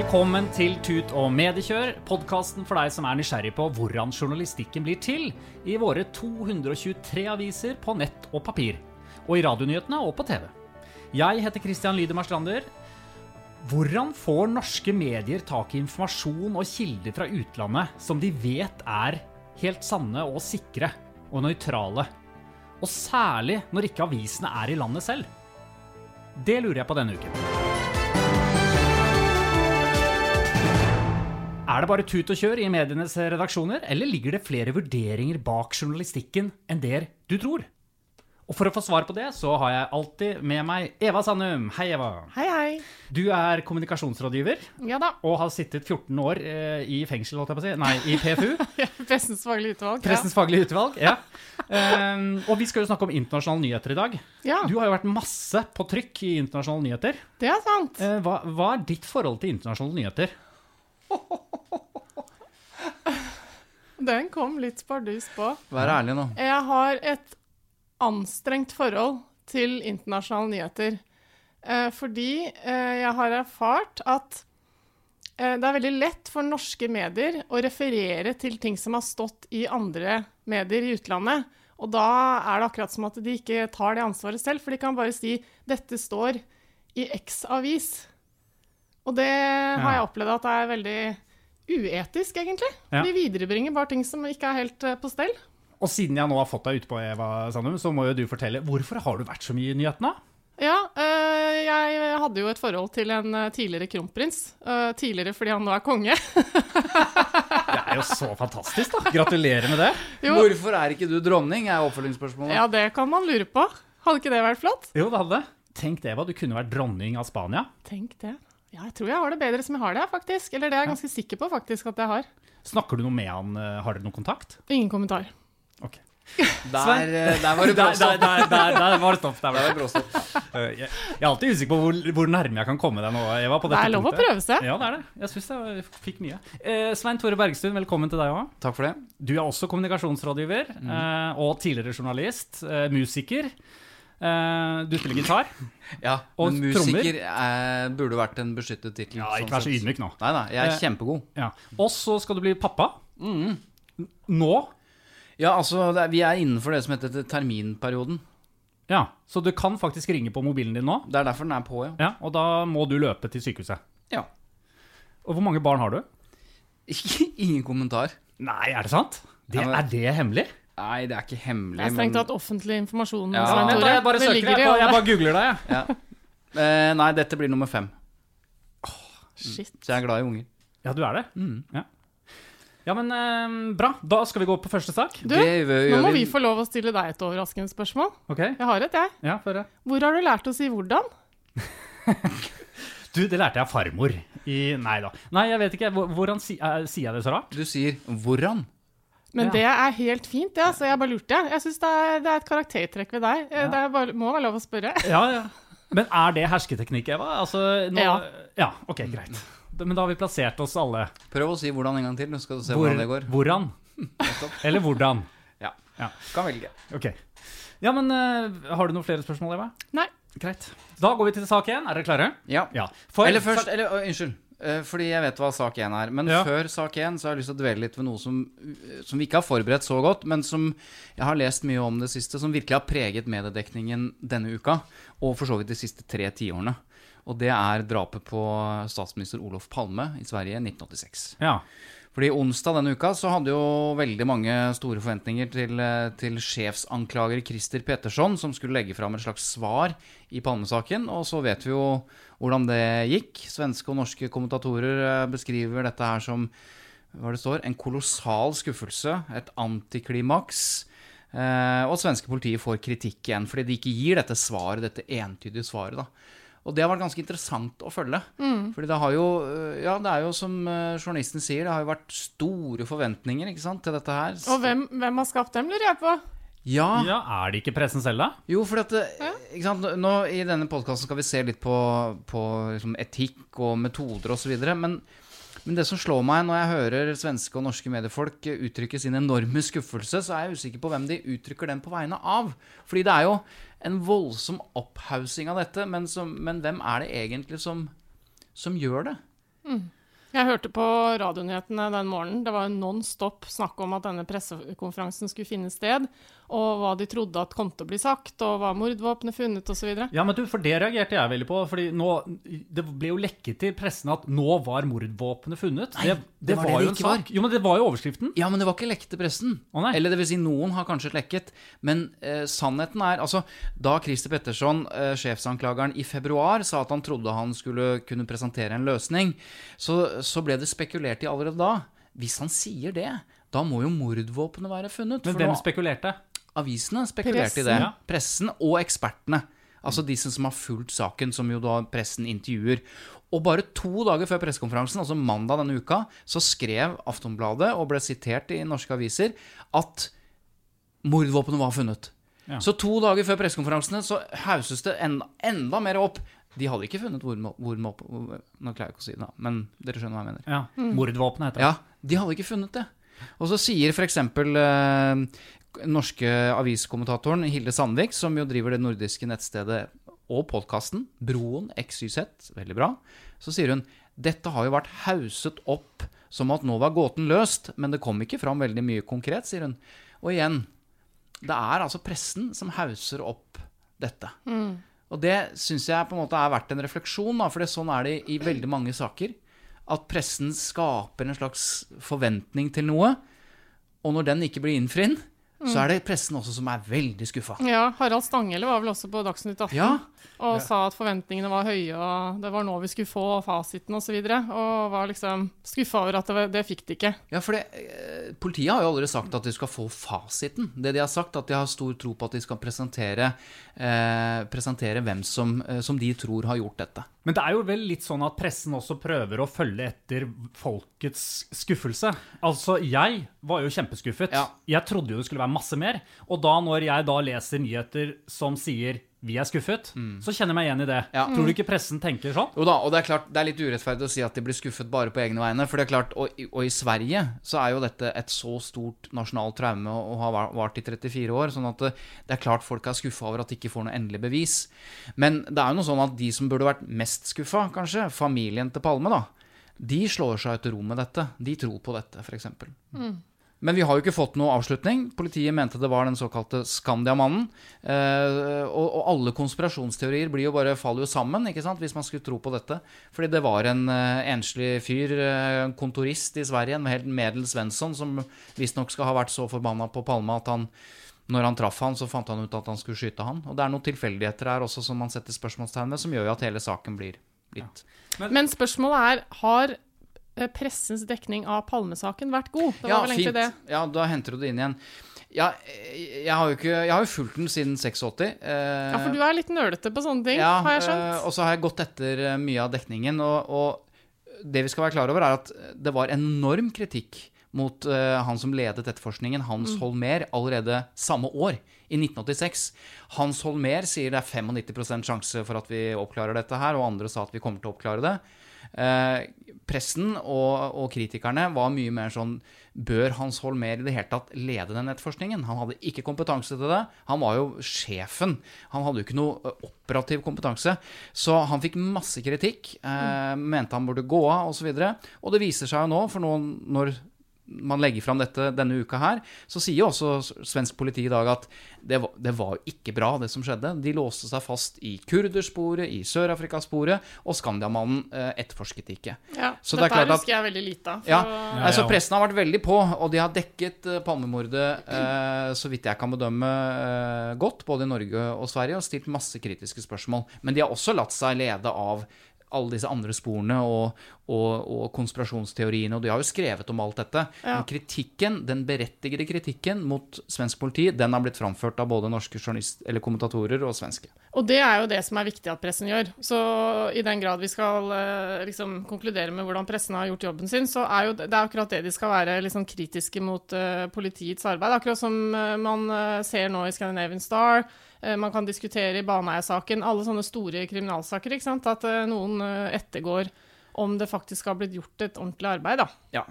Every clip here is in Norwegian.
Velkommen til Tut og mediekjør, podkasten for deg som er nysgjerrig på hvordan journalistikken blir til i våre 223 aviser på nett og papir, og i radionyhetene og på TV. Jeg heter Christian Lydemar Strander. Hvordan får norske medier tak i informasjon og kilder fra utlandet som de vet er helt sanne og sikre og nøytrale? Og særlig når ikke avisene er i landet selv? Det lurer jeg på denne uken. Er det bare tut og kjør i medienes redaksjoner, eller ligger det flere vurderinger bak journalistikken enn det du tror? Og for å få svar på det, så har jeg alltid med meg Eva Sandum. Hei, Eva. Hei, hei. Du er kommunikasjonsrådgiver Ja da. og har sittet 14 år eh, i fengsel, holdt jeg på å si. Nei, i PFU. Pressens faglige utvalg. Pressens faglige utvalg. Ja. Um, og vi skal jo snakke om internasjonale nyheter i dag. Ja. Du har jo vært masse på trykk i internasjonale nyheter. det er sant. Uh, hva, hva er ditt forhold til internasjonale nyheter? Den kom litt spardus på. Vær ærlig nå. Jeg har et anstrengt forhold til internasjonale nyheter. Eh, fordi eh, jeg har erfart at eh, det er veldig lett for norske medier å referere til ting som har stått i andre medier i utlandet. Og da er det akkurat som at de ikke tar det ansvaret selv, for de kan bare si 'dette står i X avis'. Og det har jeg opplevd at det er veldig uetisk, egentlig. Ja. De viderebringer bare ting som ikke er helt eh, på stell. Og siden jeg nå har fått deg utpå, Eva Sandum, så må jo du fortelle hvorfor har du vært så mye i nyhetene? Ja, øh, jeg hadde jo et forhold til en øh, tidligere kronprins. Øh, tidligere fordi han nå er konge. Det er jo så fantastisk, da. Gratulerer med det. Jo, Hvorfor er ikke du dronning, er oppfølgingsspørsmålet. ja, det kan man lure på. Hadde ikke det vært flott? Jo, det hadde det. Tenk det, Eva. Du kunne vært dronning av Spania. Tenk det. Ja, jeg tror jeg har det bedre som jeg har det, faktisk. Eller det er jeg ganske sikker på faktisk at jeg har. Snakker du noe med han? eh, Har dere noen kontakt? Ingen kommentar. Ok. Der, eh, der var det bråstopp. der, der, der var det stopp. Der Der var det. bråstopp. Eh, Jeg, jeg er alltid usikker på hvor, hvor nærme jeg kan komme deg nå, Eva. på Det er lov å prøve seg. Ja, det er det. Jeg syns jeg fikk mye. Eh, Svein Tore Bergstuen, velkommen til deg òg. Takk for det. Du er også kommunikasjonsrådgiver Mm. eh, og tidligere journalist. musiker. Eh, du spiller gitar. Ja, Og men musiker eh, burde vært en beskyttet tittel. Ja, sånn ikke vær så ydmyk nå. Nei, nei, jeg er Eh, kjempegod. Ja. Og så skal du bli pappa. Nå. Ja, altså, det er, vi er innenfor det som heter terminperioden. Ja, Så du kan faktisk ringe på mobilen din nå, Det er derfor den er på, ja. ja, og da må du løpe til sykehuset. Ja. Og hvor mange barn har du? Ingen kommentar. Nei, er det sant? Det, Ja, men- Er det hemmelig? Nei, det er ikke hemmelig, Det er strengt tatt offentlig informasjon. Ja, vent Tore. jeg bare søker, deg jeg, bare- jeg bare googler det, jeg. ja. Uh, Nei, dette blir nummer fem. Shit. Så jeg er glad i unger. Ja, du er det? Ja. ja, men eh, bra. Da skal vi gå på første sak. Du, nå må vi- vi få lov å stille deg et overraskende spørsmål. Ok, Jeg har et, jeg. ja, for det. Hvor har du lært å si hvordan? Du, det lærte jeg av farmor. I, nei da. Nei, jeg vet ikke. Hvordan si, uh, sier jeg det så rart? Du sier 'hvordan'? Men Ja. det er helt fint, det. Altså, jeg bare lurte. Jeg syns det, det er et karaktertrekk ved deg. Ja. Det er bare, må være lov å spørre. Ja, ja. Men er det hersketeknikk, Eva? Altså, nå, Ja. ja. Ok, greit. Men da har vi plassert oss alle. Prøv å si 'hvordan' en gang til, Nå skal du se Hvor, hvordan det går. hvordan? Eller hvordan? Ja. Ja. Kan velge. Ok. Ja, men uh, har du noen flere spørsmål, Eva? Nei. Greit. Da går vi til sak én. Er dere klare? Ja. Ja. For- Eller først eller, uh, Unnskyld. Eh, fordi jeg vet hva sak én er. Men Ja. før sak én så har jeg lyst til å dvele litt ved noe som, som vi ikke har forberedt så godt, men som jeg har lest mye om det siste, som virkelig har preget mediedekningen denne uka, og for så vidt de siste tre tiårene. Og det er drapet på statsminister Olof Palme i Sverige i 1986. Ja. Fordi onsdag denne uka så hadde jo veldig mange store forventninger til, eh, til sjefsanklager Christer Petterson, som skulle legge fram et slags svar i Palmesaken. Og så vet vi jo hvordan det gikk. Svenske og norske kommentatorer eh, beskriver dette her som hva det står, en kolossal skuffelse, et antiklimaks. Eh, og svenske politiet får kritikk igjen fordi de ikke gir dette svaret, dette entydige svaret. da. Og det har vært ganske interessant å følge. Fordi det har jo øh, Ja, det er jo som journalisten sier, det har jo vært store forventninger ikke sant, til dette her. Og hvem, hvem har skapt dem, lurer jeg på? Ja, ja, er det ikke pressen selv, da? jo, for at ikke sant, nå I denne podkasten skal vi se litt på, på liksom, etikk og metoder osv. Men, men det som slår meg når jeg hører svenske og norske mediefolk uttrykke sin enorme skuffelse, så er jeg usikker på hvem de uttrykker den på vegne av. Fordi det er jo en voldsom opphaussing av dette, men, som, men hvem er det egentlig som, som gjør det? Jeg hørte på radionyhetene den morgenen. Det var non stop snakk om at denne pressekonferansen skulle finne sted, og hva de trodde at kom til å bli sagt, og var mordvåpenet funnet, osv. Ja, men du, for det reagerte jeg veldig på. fordi nå, Det ble jo lekket til pressen at nå var mordvåpenet funnet. Nei, det var var, det jo en sak. var. Jo, men det var jo overskriften. Ja, men det var ikke lekket til pressen. Å, nei. Eller det vil si, noen har kanskje lekket. Men eh, sannheten er Altså, da Christer Petterson, eh, sjefsanklageren, i februar sa at han trodde han skulle kunne presentere en løsning, så, så ble det spekulert i allerede da. Hvis han sier det, da må jo mordvåpenet være funnet. Men for hvem nå- spekulerte? Avisene spekulerte i det. Ja. Pressen og ekspertene. Altså de som har fulgt saken, som jo da pressen intervjuer. Og bare to dager før pressekonferansen, altså mandag denne uka, så skrev Aftonbladet, og ble sitert i norske aviser, at mordvåpenet var funnet. Ja. Så to dager før pressekonferansene så hauses det enda, enda mer opp. De hadde ikke funnet hvor Nå klarer jeg ikke å si det, da, men dere skjønner hva jeg mener. Ja, Mordvåpenet heter det. Ja, de hadde ikke funnet det. Og så sier f.eks. Eh, norske aviskommentatoren Hilde Sandvik, som jo driver det nordiske nettstedet og podkasten Broen XYZ, veldig bra, så sier hun dette har jo vært hauset opp som at nå var gåten løst, men det kom ikke fram veldig mye konkret, sier hun. Og igjen, det er altså pressen som hauser opp dette. Og det syns jeg på en måte er verdt en refleksjon, for sånn er det i veldig mange saker. At pressen skaper en slags forventning til noe, og når den ikke blir innfridd, så er det pressen også som er veldig skuffa. Ja, Harald Stanghelle var vel også på Dagsnytt 18 Ja. og sa at forventningene var høye, og det var nå vi skulle få fasiten osv. Og, så videre, og var liksom skuffa over at det, det fikk de ikke. Ja, for det, eh, Politiet har jo aldri sagt at de skal få fasiten. Det de har sagt, at de har stor tro på at de skal presentere, eh, presentere hvem som, eh, som de tror har gjort dette. Men det er jo vel litt sånn at pressen også prøver å følge etter folkets skuffelse. Altså, jeg var jo kjempeskuffet. Ja. Jeg trodde jo det skulle være masse mer. Og da når jeg da leser nyheter som sier 'vi er skuffet', så kjenner jeg meg igjen i det. Mm. Ja. Tror du ikke pressen tenker sånn? Jo da, og det er klart, det er litt urettferdig å si at de blir skuffet bare på egne vegne. For det er klart, og, i- og i Sverige så er jo dette et så stort nasjonalt traume og, har vart i 34 år. Sånn at det, det er klart folk er skuffa over at de ikke får noe endelig bevis. Men det er jo noe sånn at de som burde vært mest skuffa, kanskje, familien til Palme, da, de slår seg til ro med dette. De tror på dette, f.eks. Men vi har jo ikke fått noe avslutning. Politiet mente det var den såkalte Skandia-mannen. Eh, og, og alle konspirasjonsteorier blir jo bare, faller jo sammen ikke sant? hvis man skulle tro på dette. Fordi det var en eh, enslig fyr, eh, en kontorist i Sverige, en helt Medel Svensson, som visstnok skal ha vært så forbanna på Palma at han når han traff han, så fant han ut at han skulle skyte han. Og det er noen tilfeldigheter her også som man setter spørsmålstegn ved, som gjør jo at hele saken blir litt Men spørsmålet er har pressens dekning av Palmesaken vært god? Det var vel egentlig det. Ja, da henter du det inn igjen. Ja, jeg, jeg har jo ikke Jeg har jo fulgt den siden 86. eh, Ja, for du er litt nølete på sånne ting, ja, har jeg eh, skjønt. og så har jeg gått etter eh, mye av dekningen, og, og det vi skal være klar over, er at det var enorm kritikk mot eh, han som ledet etterforskningen, Hans Mm. Holmér, allerede samme år, i 1986. Hans Holmer sier det er 95% sjanse for at vi oppklarer dette her, og andre sa at vi kommer til å oppklare det. Eh, pressen og, og, kritikerne var mye mer sånn Bør Hans Holmer i det hele tatt lede den etterforskningen? Han hadde ikke kompetanse til det. Han var jo sjefen. Han hadde jo ikke noe operativ kompetanse. Så han fikk masse kritikk. Eh, mente han burde gå av, osv. Og, så og det viser seg jo nå, for nå når man legger fram dette denne uka her, så sier jo også svensk politi i dag at det var, det var ikke bra, det som skjedde. De låste seg fast i kurdersporet, i Sør-Afrika-sporet, og Skandiamannen eh, etterforsket ikke. Ja, så dette det husker jeg veldig lite av. Ja, ja, altså Pressen har vært veldig på, og de har dekket eh, Palmemordet, eh, så vidt jeg kan bedømme, eh, godt, både i Norge og Sverige, og stilt masse kritiske spørsmål. Men de har også latt seg lede av alle disse andre sporene og, og, og, konspirasjonsteoriene, og de har jo skrevet om alt dette. Ja. Men kritikken, den berettigede kritikken mot svensk politi, den har blitt framført av både norske eller kommentatorer og svenske. Og det er jo det som er viktig at pressen gjør. Så i den grad vi skal eh, liksom, konkludere med hvordan pressen har gjort jobben sin, så er jo det, det er akkurat det de skal være liksom, kritiske mot uh, politiets arbeid. Akkurat som uh, man uh, ser nå i Scandinavian Star. Eh, man kan diskutere i Baneheia-saken, alle sånne store kriminalsaker. ikke sant? At eh, noen eh, ettergår om det faktisk har blitt gjort et ordentlig arbeid. da. Ja,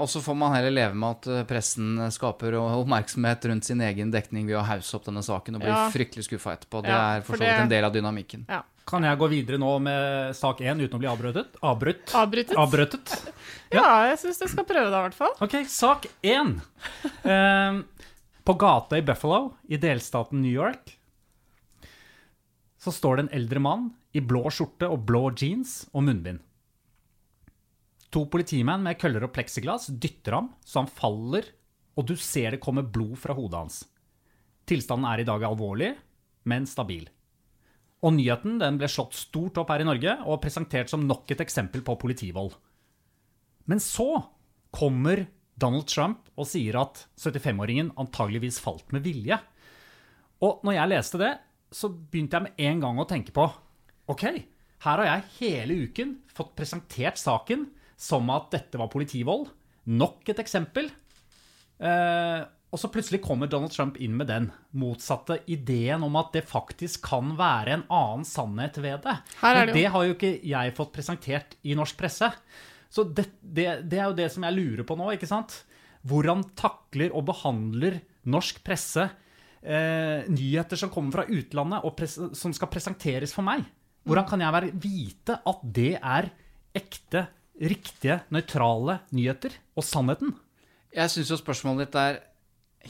og så får man heller leve med at pressen skaper oppmerksomhet rundt sin egen dekning ved å hause opp denne saken og bli ja. fryktelig skuffa etterpå. Det ja, er for så vidt en del av dynamikken. Ja. Kan jeg gå videre nå med sak én uten å bli avbrøtet? Avbrutt? Avbrytet. Avbrøtet. Ja, ja jeg syns du skal prøve det, i hvert fall. Ok, sak én. På gata i Buffalo i delstaten New York så står det en eldre mann i blå skjorte og blå jeans og munnbind. To politimenn med køller og pleksiglass dytter ham så han faller, og du ser det kommer blod fra hodet hans. Tilstanden er i dag alvorlig, men stabil. Og nyheten den ble slått stort opp her i Norge og presentert som nok et eksempel på politivold. Men så kommer Donald Trump og sier at 75-åringen antageligvis falt med vilje. Og når jeg leste det, så begynte jeg med en gang å tenke på OK, her har jeg hele uken fått presentert saken som at dette var politivold. Nok et eksempel. Eh, og så plutselig kommer Donald Trump inn med den motsatte ideen om at det faktisk kan være en annen sannhet ved det. det Men det har jo ikke jeg fått presentert i norsk presse. Så det, det, det, er jo det som jeg lurer på nå. ikke sant? Hvordan takler og behandler norsk presse eh, nyheter som kommer fra utlandet, og som skal presenteres for meg? Hvordan kan jeg være, vite at det er ekte, riktige, nøytrale nyheter og sannheten? Jeg syns jo spørsmålet ditt er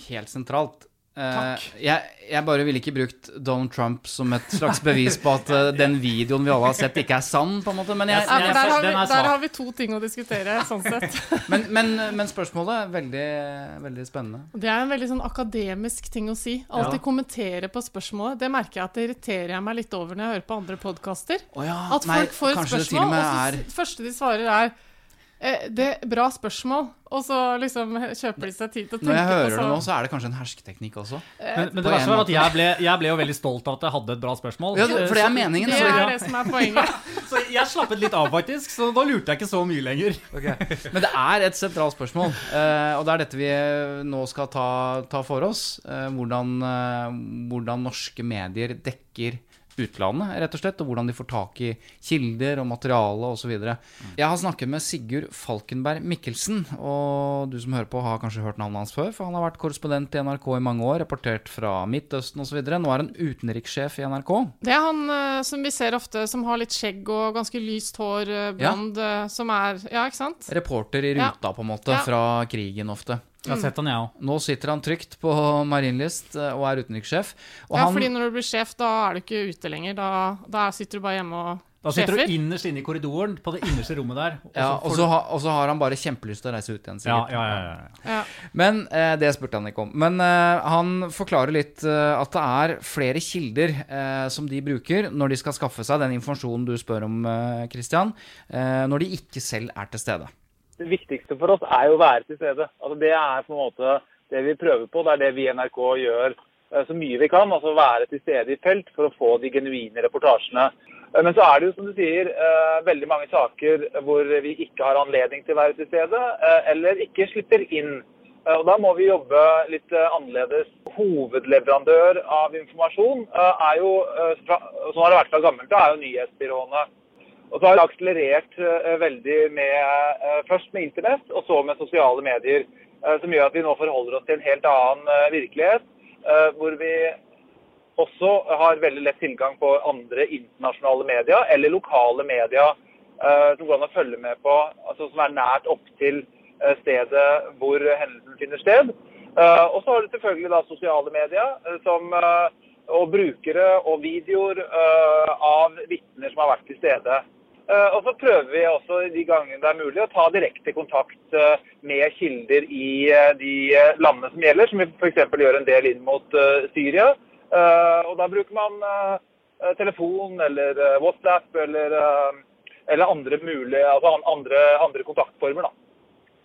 helt sentralt. Takk. Eh, jeg, jeg, bare ville ikke brukt Donald Trump som et slags bevis på at uh, den videoen vi alle har sett, ikke er sann. på en måte. Men jeg, jeg, der, har vi, der, har vi, to ting å diskutere, sånn sett. men, men, men, spørsmålet er veldig, veldig, spennende. Det er en veldig sånn akademisk ting å si. Alltid ja. kommentere på spørsmålet. Det merker jeg at det irriterer jeg meg litt over når jeg hører på andre podkaster. Oh, ja. At folk Nei, får et spørsmål, og så første de svarer, er Eh, det er Bra spørsmål. Og så liksom kjøper de seg tid til å tenke. Når jeg hører det nå, så er det kanskje en hersketeknikk også. Eh, men, men det verste var at jeg ble, jeg ble, jo veldig stolt av at jeg hadde et bra spørsmål. Ja, for det er meningen. Det er det som er poenget. så jeg slappet litt av, faktisk. Så da lurte jeg ikke så mye lenger. Okay. Men det er et sentralt spørsmål, eh, og det er dette vi nå skal ta, ta for oss. Hvordan, hvordan norske medier dekker utlandet, rett og slett, og hvordan de får tak i kilder og materiale osv. Mm. Jeg har snakket med Sigurd Falkenberg Mikkelsen, og du som hører på, har kanskje hørt navnet hans før, for han har vært korrespondent i NRK i mange år, rapportert fra Midtøsten osv. Nå er han utenrikssjef i NRK. Det er han uh, som vi ser ofte, som har litt skjegg og ganske lyst hår, uh, blond, ja. uh, som er Ja, ikke sant? Reporter i ruta, ja. på en måte, ja. fra krigen ofte. Jeg har sett han, jeg òg. Nå sitter han trygt på Marienlyst eh, og er utenrikssjef. ja, han... fordi når du blir sjef, da er du ikke ute lenger. Da, da sitter du bare hjemme og da sitter du innerst inne i korridoren, på det innerste rommet der. Og ja, og så, ha, og så har han bare kjempelyst til å reise ut igjen, sikkert. Ja, ja, ja, ja. Men eh, det spurte han ikke om. Men eh, han forklarer litt eh, at det er flere kilder eh, som de bruker når de skal skaffe seg den informasjonen du spør om, eh, Christian, når de ikke selv er til stede det viktigste for oss er jo å være til stede. Altså, det er på en måte det vi prøver på. Det er det vi i NRK gjør eh, så mye vi kan. altså Være til stede i felt for å få de genuine reportasjene. Eh, men så er det jo, som du sier, eh, veldig mange saker hvor vi ikke har anledning til å være til stede, eller ikke slipper inn Og Da må vi jobbe litt annerledes. Hovedleverandør av informasjon er jo, sånn har vært fra gammelt er jo nyhetsbyråene. Og så har det akselerert veldig med, først med internett, og så med sosiale medier. Som gjør at vi nå forholder oss til en helt annen virkelighet. Hvor vi også har veldig lett tilgang på andre internasjonale medier eller lokale medier som går an å følge med på, altså som er nært opptil stedet hvor hendelsen finner sted. Og så har du selvfølgelig da sosiale medier som, og brukere og videoer av vitner som har vært til stede. Og så prøver vi også de gangene det er mulig å ta direkte kontakt med kilder i de landene som gjelder, som vi f.eks. gjør en del inn mot Syria. Og da bruker man telefon eller WhatsApp eller, eller andre, mulige, altså andre, andre kontaktformer. da.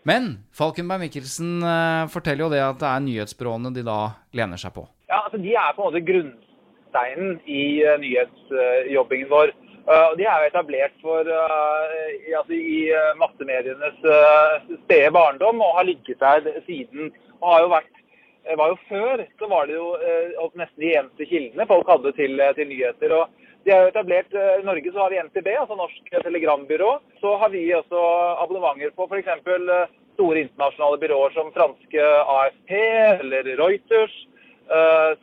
Men Falkenberg Mikkelsen forteller jo det at det er nyhetsbyråene de da lener seg på. Ja, altså De er på en måte grunnsteinen i nyhetsjobbingen vår. Uh, de er jo etablert for, i, altså, i massemedienes uh, spede barndom og har ligget der siden. og har jo vært var jo Før så var det jo nesten de eneste kildene folk hadde til, til nyheter. og de er jo etablert, I Norge så har vi NTB, altså Norsk Telegrambyrå. Så har vi også abonnementer på f.eks. store internasjonale byråer som franske AFP eller Reuters,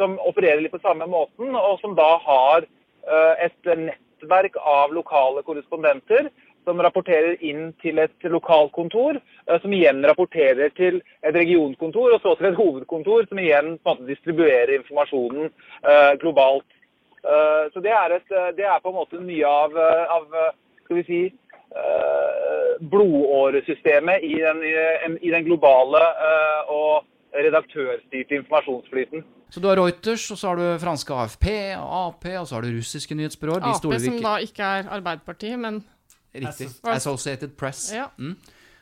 som opererer litt på samme måten, og som da har et nett nettverk av lokale korrespondenter som rapporterer inn til et lokalkontor, som igjen rapporterer til et regionkontor, og så til et hovedkontor, som igjen på en måte distribuerer informasjonen uh, globalt. Uh, så det er, et, det er, på en måte mye av, av skal vi si, uh, blodåresystemet i den, i, i den globale og redaktørstyrte informasjonsflyten. Så du har Reuters, og så har du franske AFP Ap, og så har du russiske nyhetsbyråer. AP, som da ikke er Arbeiderpartiet, men Riktig. Associated Press. Ja. Mm.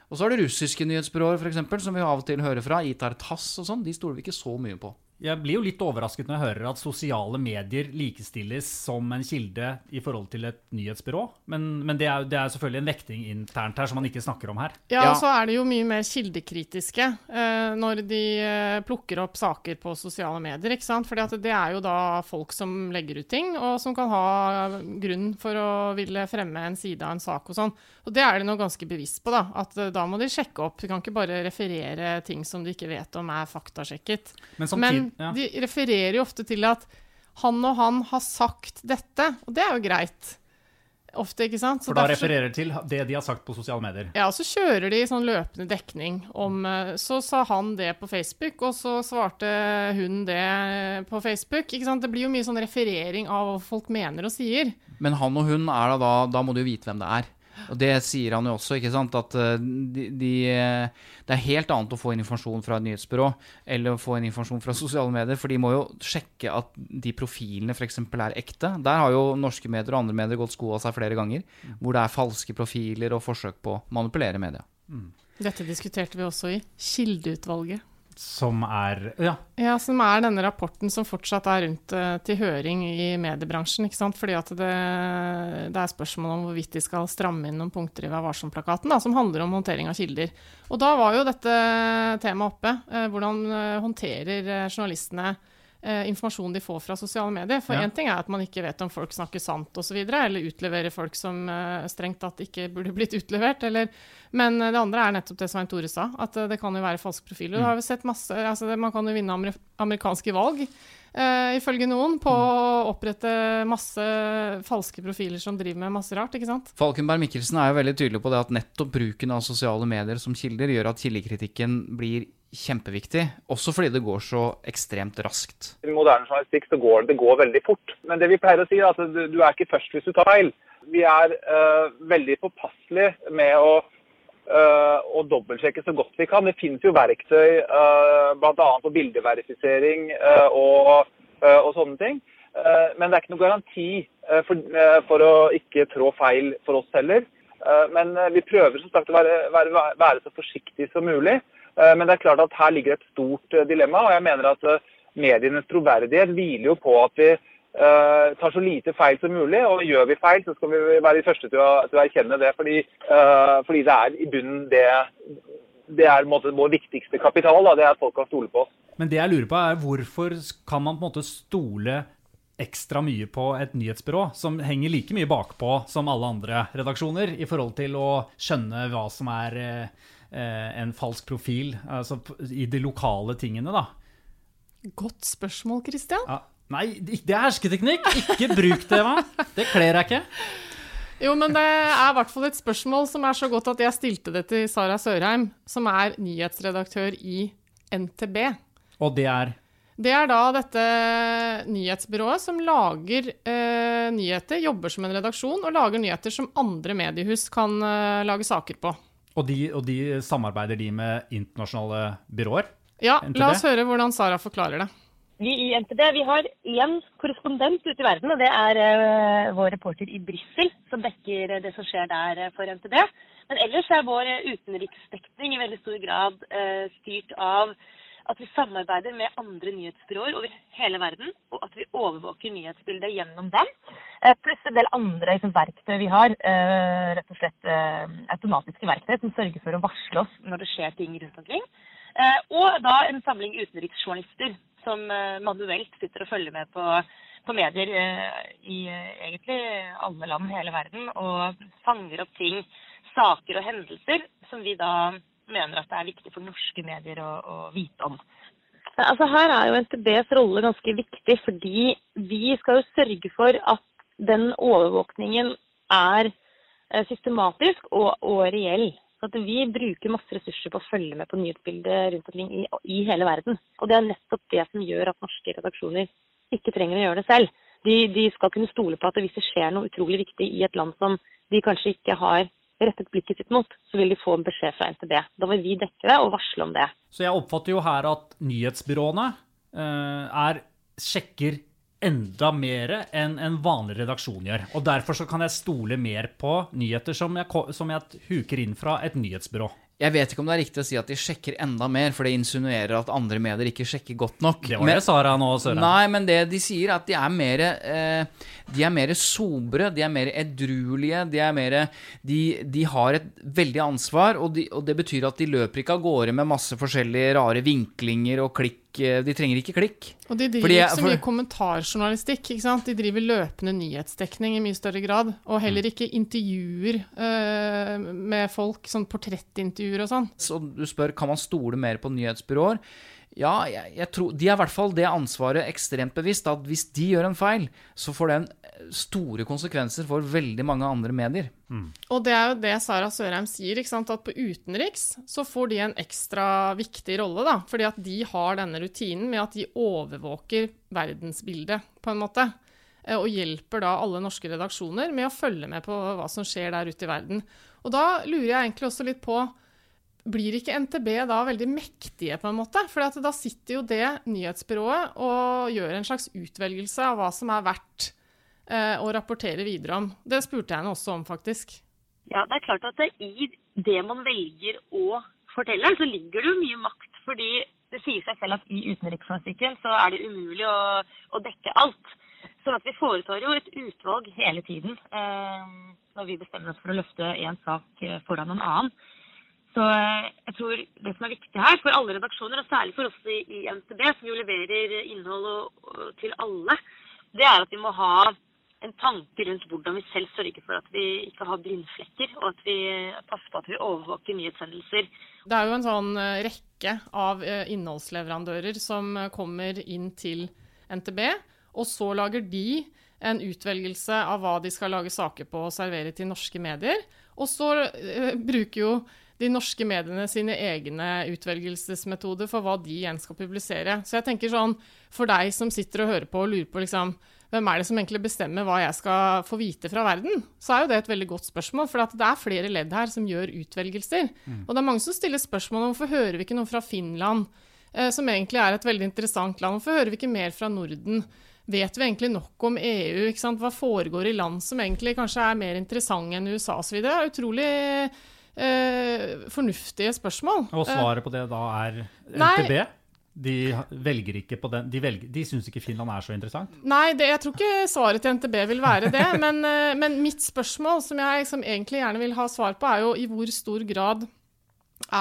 Og så har du russiske nyhetsbyråer, f.eks., som vi av og til hører fra. Itar Tass og sånn. De stoler vi ikke så mye på. Jeg blir jo litt overrasket når jeg hører at sosiale medier likestilles som en kilde i forhold til et nyhetsbyrå. Men, men det, er, det, er, selvfølgelig en vekting internt her som man ikke snakker om her. Ja, og så er det jo mye mer kildekritiske eh, når de eh, plukker opp saker på sosiale medier. ikke sant? Fordi det er jo da folk som legger ut ting, og som kan ha grunn for å ville fremme en side av en sak og sånn. Og det er de nå ganske bevisst på, da. At eh, da må de sjekke opp. De kan ikke bare referere ting som de ikke vet om er faktasjekket. Men, men ja. de refererer jo ofte til at han og han har sagt dette, og det er jo greit. Ofte, ikke sant? Så For da refererer de til det de har sagt på sosiale medier? Ja, og så kjører de sånn løpende dekning om eh, Så sa han det på Facebook, og så svarte hun det på Facebook. Ikke sant? Det blir jo mye sånn referering av hva folk mener og sier. Men han og hun er da, da må du jo vite hvem det er. Og det sier han jo også, ikke sant, at eh, de, de, det er helt annet å få inn informasjon fra et nyhetsbyrå eller å få inn informasjon fra sosiale medier, for de må jo sjekke at de profilene f.eks. er ekte. Der har jo norske medier og andre medier gått sko av seg flere ganger, hvor det er falske profiler og forsøk på å manipulere media. Mm. Dette diskuterte vi også i Kildeutvalget. Som er ja. ja. Som er denne rapporten som fortsatt er rundt uh, til høring i mediebransjen. ikke sant? Fordi at det, det, er spørsmål om hvorvidt de skal stramme inn noen punkter i Vær varsom-plakaten, som handler om håndtering av kilder. Og da var jo dette temaet oppe. Uh, hvordan uh, håndterer journalistene eh, informasjonen de får fra sosiale medier. For én ja. ting er at man ikke vet om folk snakker sant osv., eller utleverer folk som eh, strengt tatt ikke burde blitt utlevert. Eller, men det andre er nettopp det Svein Tore sa, at eh, det kan jo være falske profiler. Mm. masse, altså, Man kan jo vinne amer amerikanske valg. Uh, ifølge noen, på mm. å opprette masse falske profiler som driver med masse rart. ikke sant? Falkenberg Mikkelsen er jo veldig tydelig på det at nettopp bruken av sosiale medier som kilder gjør at kildekritikken blir kjempeviktig, også fordi det går så ekstremt raskt. I moderne journalistikk så går det, går veldig fort. Men det vi pleier å si er at du, er ikke først hvis du tar feil. Vi er uh, veldig påpasselige med å, uh, å dobbeltsjekke så godt vi kan. Det finnes jo verktøy uh, bl.a. på bildeverifisering uh, og, og, sånne ting. men det er ikke noe garanti for, for, å ikke trå feil for oss heller. men vi prøver som sagt å være, være, være så forsiktige som mulig. Eh, men det er klart at her ligger et stort eh, dilemma. og jeg mener at eh, Medienes troverdighet hviler jo på at vi tar så lite feil som mulig. Og gjør vi feil, så skal vi være de første til å, til å erkjenne det. Fordi, fordi, det er i bunnen det det er måte vår viktigste kapital. Da. Det er at folk kan stole på oss. Men det jeg lurer på, er hvorfor kan man på en måte stole ekstra mye på et nyhetsbyrå som henger like mye bakpå som alle andre redaksjoner, i forhold til å skjønne hva som er eh, en falsk profil, altså i de lokale tingene, da? Godt spørsmål, Christian. Ja. Nei, det er hersketeknikk! Ikke bruk det, hva? Det kler jeg ikke. Jo, men det er i hvert fall et spørsmål som er så godt at jeg stilte det til Sara Sørheim, som er nyhetsredaktør i NTB. Og det er? Det er da dette nyhetsbyrået som lager eh, nyheter, jobber som en redaksjon og lager nyheter som andre mediehus kan eh, lage saker på. Og de, og de, samarbeider de med internasjonale byråer? Ja, NTD? la oss høre hvordan Sara forklarer det. Vi i NTD vi har én korrespondent ute i verden, og det er uh, vår reporter i Brussel, som dekker det som skjer der uh, for NTD. Men ellers er vår utenriksdekning i veldig stor grad uh, styrt av at vi samarbeider med andre nyhetsbyråer over hele verden, og at vi overvåker nyhetsbildet gjennom dem. Pluss en del andre liksom, verktøy vi har. Rett og slett automatiske verktøy som sørger for å varsle oss når det skjer ting rundt omkring. Og da en samling utenriksjournalister som eh, manuelt sitter og følger med på, på medier eh, i eh, egentlig alle land i hele verden, og fanger opp ting, saker og hendelser som vi da mener at det er viktig for norske medier å, å vite om. Altså Her er jo NTBs rolle ganske viktig, fordi vi skal jo sørge for at den overvåkningen er systematisk og, og reell. Så at vi bruker masse ressurser på å følge med på nyhetsbildet rundt omkring i, i, hele verden. Og det er nettopp det som gjør at norske redaksjoner ikke trenger å gjøre det selv. De, de, skal kunne stole på at hvis det skjer noe utrolig viktig i et land som de kanskje ikke har rettet blikket sitt mot, så vil de få en beskjed fra NTB. Da vil vi dekke det og varsle om det. Så jeg oppfatter jo her at nyhetsbyråene uh, er sjekker enda mer enn en vanlig redaksjon gjør. Og Derfor så kan jeg stole mer på nyheter som jeg, som jeg huker inn fra et nyhetsbyrå. Jeg vet ikke om det er riktig å si at de sjekker enda mer, for det insinuerer at andre medier ikke sjekker godt nok. Det var men, det Sara nå, Søren. Nei, men det de sier, er at de er mer eh, De er mer sobre, de er mer edruelige, de er mer de, de, har et veldig ansvar, og, de, og det betyr at de løper ikke av gårde med masse forskjellige rare vinklinger og klikk de trenger ikke klikk. Og de driver ikke så mye kommentarjournalistikk. ikke sant? De driver løpende nyhetsdekning i mye større grad. Og heller mm. ikke intervjuer uh, med folk, sånn portrettintervjuer og sånn. Så du spør kan man stole mer på nyhetsbyråer. Ja, jeg, jeg tror, de er i hvert fall det ansvaret ekstremt bevisst. At hvis de gjør en feil, så får den store konsekvenser for veldig mange andre medier. Mm. Og det er jo det Sara Sørheim sier, at på utenriks så får de en ekstra viktig rolle. da, Fordi at de har denne rutinen med at de overvåker verdensbildet, på en måte. Eh, og hjelper da alle norske redaksjoner med å følge med på hva som skjer der ute i verden. Og da lurer jeg egentlig også litt på blir ikke NTB da veldig mektige, på en måte? For da sitter jo det nyhetsbyrået og gjør en slags utvelgelse av hva som er verdt eh, å rapportere videre om. Det spurte jeg henne også om, faktisk. Ja, det er klart at det, i det man velger å fortelle, så ligger det jo mye makt. Fordi det sier seg selv at i utenriksjournalistikken så er det umulig å, å, dekke alt. Så at vi foretar jo et utvalg hele tiden eh, når vi bestemmer oss for å løfte én sak foran en annen. Så eh, jeg tror det som er viktig her for alle redaksjoner, og særlig for oss i, NTB, som jo leverer innhold til alle, det er at vi må ha en tanke rundt hvordan vi selv sørger for at vi ikke har blindflekker, og at vi passer på at vi overvåker nyhetshendelser. Det er jo en sånn eh, rekke av eh, innholdsleverandører som kommer inn til NTB, og så lager de en utvelgelse av hva de skal lage saker på og servere til norske medier. Og så bruker jo de norske mediene sine egne utvelgelsesmetoder for hva de igjen skal publisere. Så jeg tenker sånn, for deg som sitter og hører på og lurer på liksom, hvem er det som egentlig bestemmer hva jeg skal få vite fra verden, så er jo det et veldig godt spørsmål. For det er flere ledd her som gjør utvelgelser. Mm. Og det er mange som stiller spørsmål om hvorfor hører vi ikke noe fra Finland, eh, som egentlig er et veldig interessant land. Hvorfor hører vi ikke mer fra Norden? Vet vi egentlig nok om EU? Hva foregår i land som egentlig kanskje er mer interessante enn USA osv.? Det er utrolig fornuftige spørsmål. Og svaret på det da er NTB? Nei, de velger ikke på den De, velger, de syns ikke Finland er så interessant? Nei, det, jeg tror ikke svaret til NTB vil være det. men, eh, men, mitt spørsmål, som jeg liksom egentlig gjerne vil ha svar på, er jo i hvor stor grad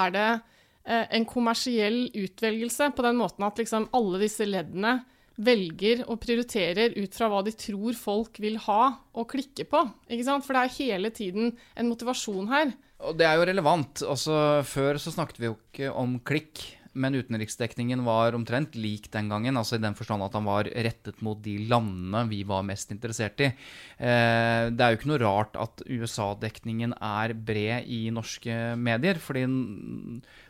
er det eh, en kommersiell utvelgelse, på den måten at liksom alle disse leddene velger og prioriterer ut fra hva de tror folk vil ha og klikke på. For det er hele tiden en motivasjon her. Og det er jo relevant. Altså, før så snakket vi jo ikke om klikk. Men utenriksdekningen var omtrent lik den gangen, altså i den forstand at han var rettet mot de landene vi var mest interessert i. Eh, det er jo ikke noe rart at USA-dekningen er bred i norske medier, fordi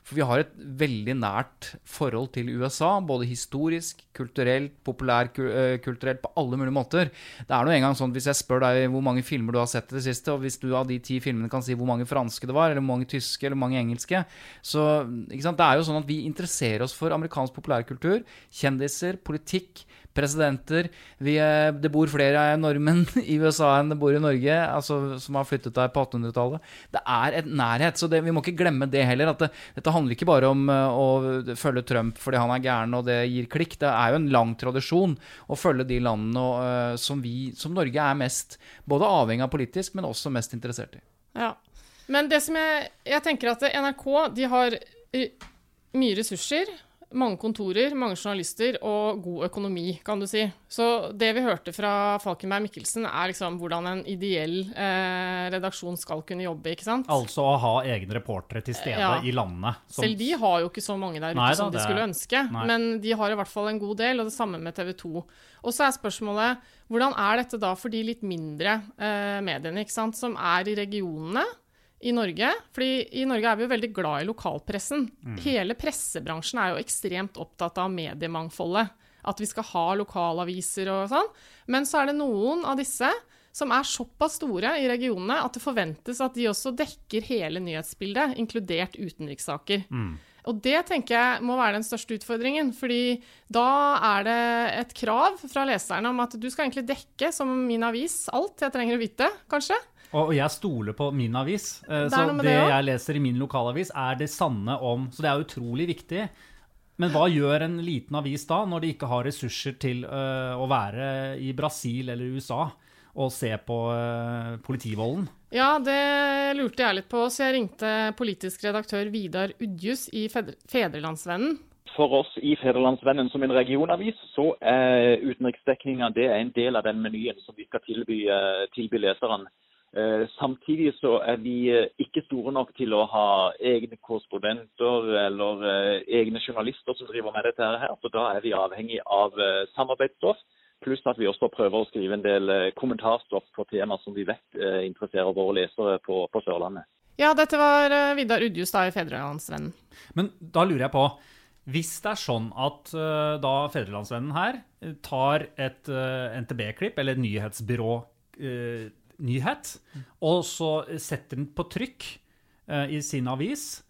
for vi har et veldig nært forhold til USA, både historisk, kulturelt, populærkulturelt, på alle mulige måter. Det er nå engang sånn hvis jeg spør deg hvor mange filmer du har sett i det siste, og hvis du av de ti filmene kan si hvor mange franske det var, eller hvor mange tyske, eller hvor mange engelske, så Det er jo sånn at vi interesserer oss for amerikansk populærkultur, kjendiser, politikk, presidenter. Vi, det bor flere nordmenn i USA enn det bor i Norge, altså, som har flyttet der på 1800-tallet. Det er et nærhet, så det, vi må ikke glemme det heller. at det, Dette handler ikke bare om uh, å følge Trump fordi han er gæren og det gir klikk. Det er jo en lang tradisjon å følge de landene uh, som, vi, som Norge er mest både avhengig av politisk, men også mest interessert i. Ja, Men det som jeg, jeg tenker at NRK de har eh, mye ressurser mange kontorer, mange journalister og god økonomi, kan du si. Så det vi hørte fra Falkenberg Mikkelsen, er liksom hvordan en ideell eh, redaksjon skal kunne jobbe. ikke sant? Altså å ha egne reportere til stede ja. i landene. Som... Selv de har jo ikke så mange der ute Nei, som de skulle ønske. Nei. Men de har i hvert fall en god del, og det samme med TV 2. Og så er spørsmålet hvordan er dette da for de litt mindre eh, mediene, ikke sant, som er i regionene? I Norge. fordi i Norge er vi jo veldig glad i lokalpressen. Mm. Hele pressebransjen er jo ekstremt opptatt av mediemangfoldet. At vi skal ha lokalaviser og sånn. Men så er det noen av disse som er såpass store i regionene at det forventes at de også dekker hele nyhetsbildet, inkludert utenrikssaker. Mm. Og det tenker jeg må være den største utfordringen. fordi da er det et krav fra leserne om at du skal egentlig dekke, som min avis, alt jeg trenger å vite, kanskje. Og jeg stoler på min avis. Eh, så det, det jeg leser i min lokalavis, er det sanne om Så det er utrolig viktig. Men hva gjør en liten avis da, når de ikke har ressurser til uh, å være i Brasil eller USA og se på uh, politivolden? Ja, det lurte jeg litt på, så jeg ringte politisk redaktør Vidar Udjus i Fedrelandsvennen. For oss i Federlandsvennen som en regionavis, så er utenriksdekninga en del av den menyen som vi skal tilby, tilby leserne. Eh, samtidig så er vi eh, ikke store nok til å ha egne korrespondenter eller eh, egne journalister som driver med dette her. Så da er vi avhengig av samarbeidsstoff. Pluss at vi også prøver å skrive en del kommentarstoff på temaer som vi vet interesserer våre lesere på, på Sørlandet. Ja, dette var Vidar Udjus da i Fedrelandsvennen. Men da lurer jeg på, hvis det er sånn at uh, da Fedrelandsvennen her tar et uh, NTB-klipp, eller et nyhetsbyrå uh, nyhet, og så setter den på trykk eh, i sin avis.